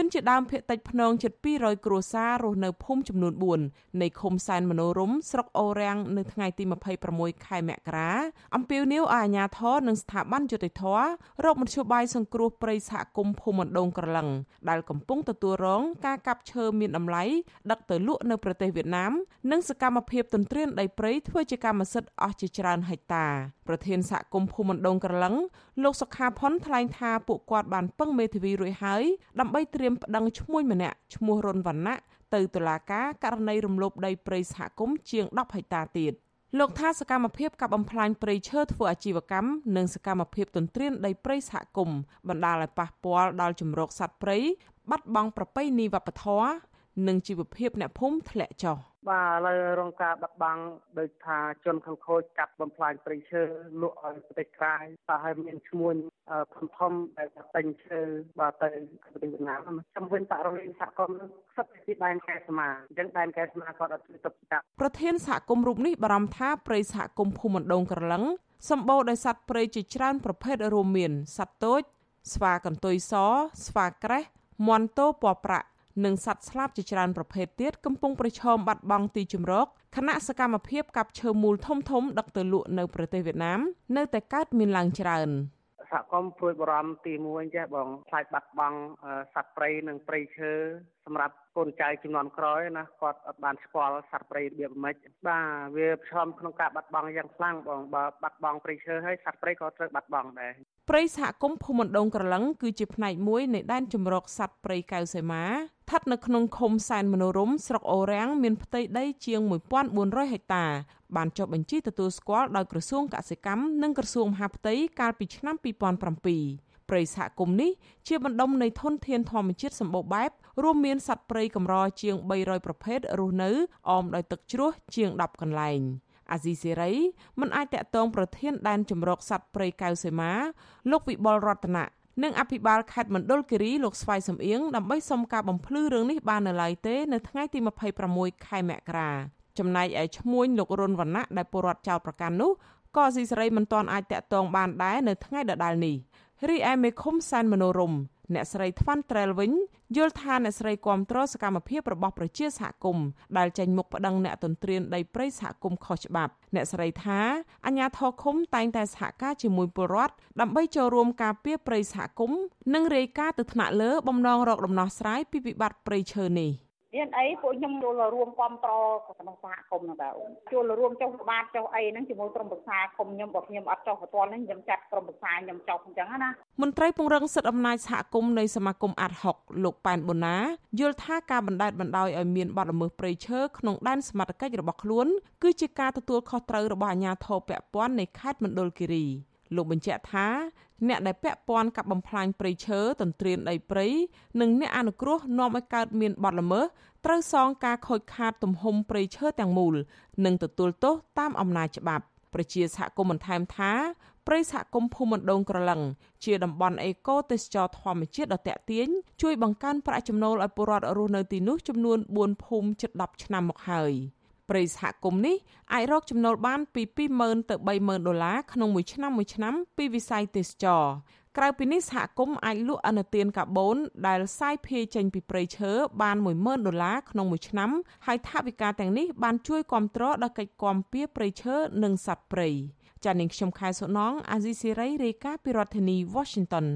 ជនជាដើមភៀតតិចភ្នងជិត200គ្រួសាររស់នៅភូមិចំនួន4នៃឃុំសែនមនោរមស្រុកអូរាំងនៅថ្ងៃទី26ខែមករាអំពាវនាវឲ្យអាជ្ញាធរនិងស្ថាប័នយុតិធធរកមធ្យោបាយសង្គ្រោះព្រៃសហគមន៍ភូមិមណ្ដងក្រឡឹងដែលកំពុងទទួលរងការកាប់ឈើមានតម្លៃដឹកទៅលក់នៅប្រទេសវៀតណាមនិងសកម្មភាពទន្ទ្រានដីព្រៃធ្វើជាកម្មសិទ្ធិអស់ជាច្រើនហិកតាប្រធានសហគមន៍ភូមិមណ្ដងក្រឡឹងលោកសុខាផុនថ្លែងថាពួកគាត់បានពឹងមេធាវីរួចហើយដើម្បីត្រៀមប្តឹងឈ្មោះម្នាក់ឈ្មោះរុនវណ្ណៈទៅតុលាការករណីរំលោភដីព្រៃសហគមន៍ជាង10ហិកតាទៀតលោកថាសកម្មភាពកាប់បំផ្លាញព្រៃឈើធ្វើអាជីវកម្មនិងសកម្មភាពទន្ទ្រានដីព្រៃសហគមន៍បណ្ដាលឲ្យប៉ះពាល់ដល់ជំរកសត្វព្រៃបាត់បង់ប្រពៃណីវប្បធម៌ និងជីវភាពអ្នកភូមិធ្លាក់ចុះបាទឥឡូវរងការបាត់បង់ដោយថាជនខំខូចកាប់បំផ្លាញព្រៃឈើលក់ឲ្យប្រទេសក្រៅបាទហើយមានឈ្មោះធំធំដែលទិញឈើបាទទៅប្រទេសវៀតណាមចំវិញបរិវេណសហគមន៍សិតពីដែនកែស្មាអញ្ចឹងដែនកែស្មាគាត់អត់ជួយទប់ស្កាត់ប្រធានសហគមន៍រូបនេះបារម្ភថាព្រៃសហគមន៍ភូមិមណ្ដងក្រឡឹងសម្បូរដោយសត្វព្រៃជាច្រើនប្រភេទរួមមានសត្វតូចស្វាកន្ទុយសស្វាក្រេះមាន់តោពណ៌ប្រាក់ និងសត្វស្លាបជាច្រើនប្រភេទទៀតកំពុងប្រឈមបាត់បង់ទីជម្រកខណៈសកម្មភាពកាប់ឈើមូលធំធំដឹកទៅលក់នៅប្រទេសវៀតណាមនៅតែកើតមានឡើងច្រើនសហគមន៍ព្រួយបារម្ភទី1ចេះបងខ្លាចបាត់បង់សត្វព្រៃនិងព្រៃឈើសម្រាប់កូនចៅចំនួនក្រោយណាគាត់អត់បានស្គាល់សត្វព្រៃរបៀបម៉េចបាទវាប្រឈមក្នុងការបាត់បង់យ៉ាងខ្លាំងបងបើបាត់បង់ព្រៃឈើហើយសត្វព្រៃក៏ត្រូវបាត់បង់ដែរ ព្រៃសហគមន៍ភូមិមណ្ដងក្រឡឹងគឺជាផ្នែកមួយនៃដែនជម្រកសត្វព្រៃកៅសីមាស្ថិតនៅក្នុងឃុំសែនមនោរមស្រុកអូរាំងមានផ្ទៃដីជាង1400ហិកតាបានចុះបញ្ជីទទួលស្គាល់ដោយក្រសួងកសិកម្មនិងក្រសួងមហាផ្ទៃកាលពីឆ្នាំ2007ព្រៃសហគមន៍នេះជាបណ្ដុំនៃធនធានធម្មជាតិសម្បូរបែបរួមមានសត្វព្រៃកម្រជាង300ប្រភេទរស់នៅអមដោយទឹកជ្រោះជាង10កន្លែង។ អាស៊ីសេរីមិនអាចតាក់ទងប្រធានដែនជំរកសត្វព្រៃកៅសីមាលោកវិបុលរតនៈនិងអភិបាលខេត្តមណ្ឌលគិរីលោកស្វាយសំអៀងដើម្បីសុំការបំភ្លឺរឿងនេះបាននៅឡើយទេនៅថ្ងៃទី26ខែមករាចំណែកឯឈ្មួញលោករុនវណ្ណៈដែលពលរដ្ឋចោទប្រកាន់នោះក៏អាស៊ីសេរីមិនទាន់អាចតាក់ទងបានដែរនៅថ្ងៃដដែលនេះរីឯមេឃុំសានមនោរម អ្នកស្រីថ្វាន់ត្រែលវិញយល់ថាអ្នកស្រីគាំទ្រសកម្មភាពរបស់ប្រជាសហគមន៍ដែលចេញមុខប្តឹងអ្នកទន្ទ្រានដីព្រៃសហគមន៍ខុសច្បាប់អ្នកស្រីថាអាជ្ញាធរឃុំតែងតែសហការជាមួយពលរដ្ឋដើម្បីចូលរួមការពារព្រៃសហគមន៍និងរាយការណ៍ទៅថ្នាក់លើបំណងរកដំណោះស្រាយពីវិបត្តិព្រៃឈើនេះ។ មានអីពួកខ្ញុំចូលរួមគ្រប់គ្រងក្នុងសហគមន៍ហ្នឹងដែរចូលរួមចុះបាតចុះអីហ្នឹងជាមួយក្រុមប្រឹក្សាគុំខ្ញុំបើខ្ញុំអត់ចុះបន្ទាល់ហ្នឹងខ្ញុំចាត់ក្រុមប្រឹក្សាខ្ញុំចុះអញ្ចឹងណាមន្ត្រីពង្រឹងសិទ្ធិអំណាចសហគមន៍នៃសមាគមអាត់ហុកលោកប៉ែនបូណាយល់ថាការបណ្តែតបណ្តោយឲ្យមានបទល្មើសព្រៃឈើក្នុងដែនសមត្ថកិច្ចរបស់ខ្លួនគឺជាការទទួលខុសត្រូវរបស់អាជ្ញាធរពាក់ព័ន្ធនៃខេត្តមណ្ឌលគិរីលោកបញ្ជាក់ថា អ្នកដែលពាក់ព័ន្ធกับបំផ្លាញព្រៃឈើទន្ទ្រានដីព្រៃនិងអ្នកអនុគ្រោះនាំឲ្យកើតមានបទល្មើសត្រូវសងការខូចខាតទំហំព្រៃឈើទាំងមូល និងទទួលទោសតាមអំណាចច្បាប់ប្រជាសហគមន៍បន្ថែមថាព្រៃសហគមន៍ភូមិមណ្ដងក្រឡឹងជាតំបន់អេកូទេសចរធម្មជាតិដ៏ទាក់ទាញជួយបង្កើនប្រាក់ចំណូលឲ្យពលរដ្ឋរស់នៅទីនោះចំនួន4ភូមិជិត10ឆ្នាំមកហើយ ព្រៃសហគមន៍នេះអាចរកចំណូលបានពី20,000ទៅ30,000ដុល្លារក្នុងមួយឆ្នាំមួយឆ្នាំពីវិស័យទេសចរក្រៅពីនេះសហគមន៍អាចលក់អនុទានកាបូនដែលសាយភាយចេញពីព្រៃឈើបាន10000ដុល្លារក្នុងមួយឆ្នាំហើយថវិកាទាំងនេះបានជួយគ្រប់គ្រងដល់កិច្ចគាំពៀព្រៃឈើនិងសត្វព្រៃចា៎នាងខ្ញុំខែសុណងអាស៊ីសេរីរាយការណ៍ពីរដ្ឋធានី Washington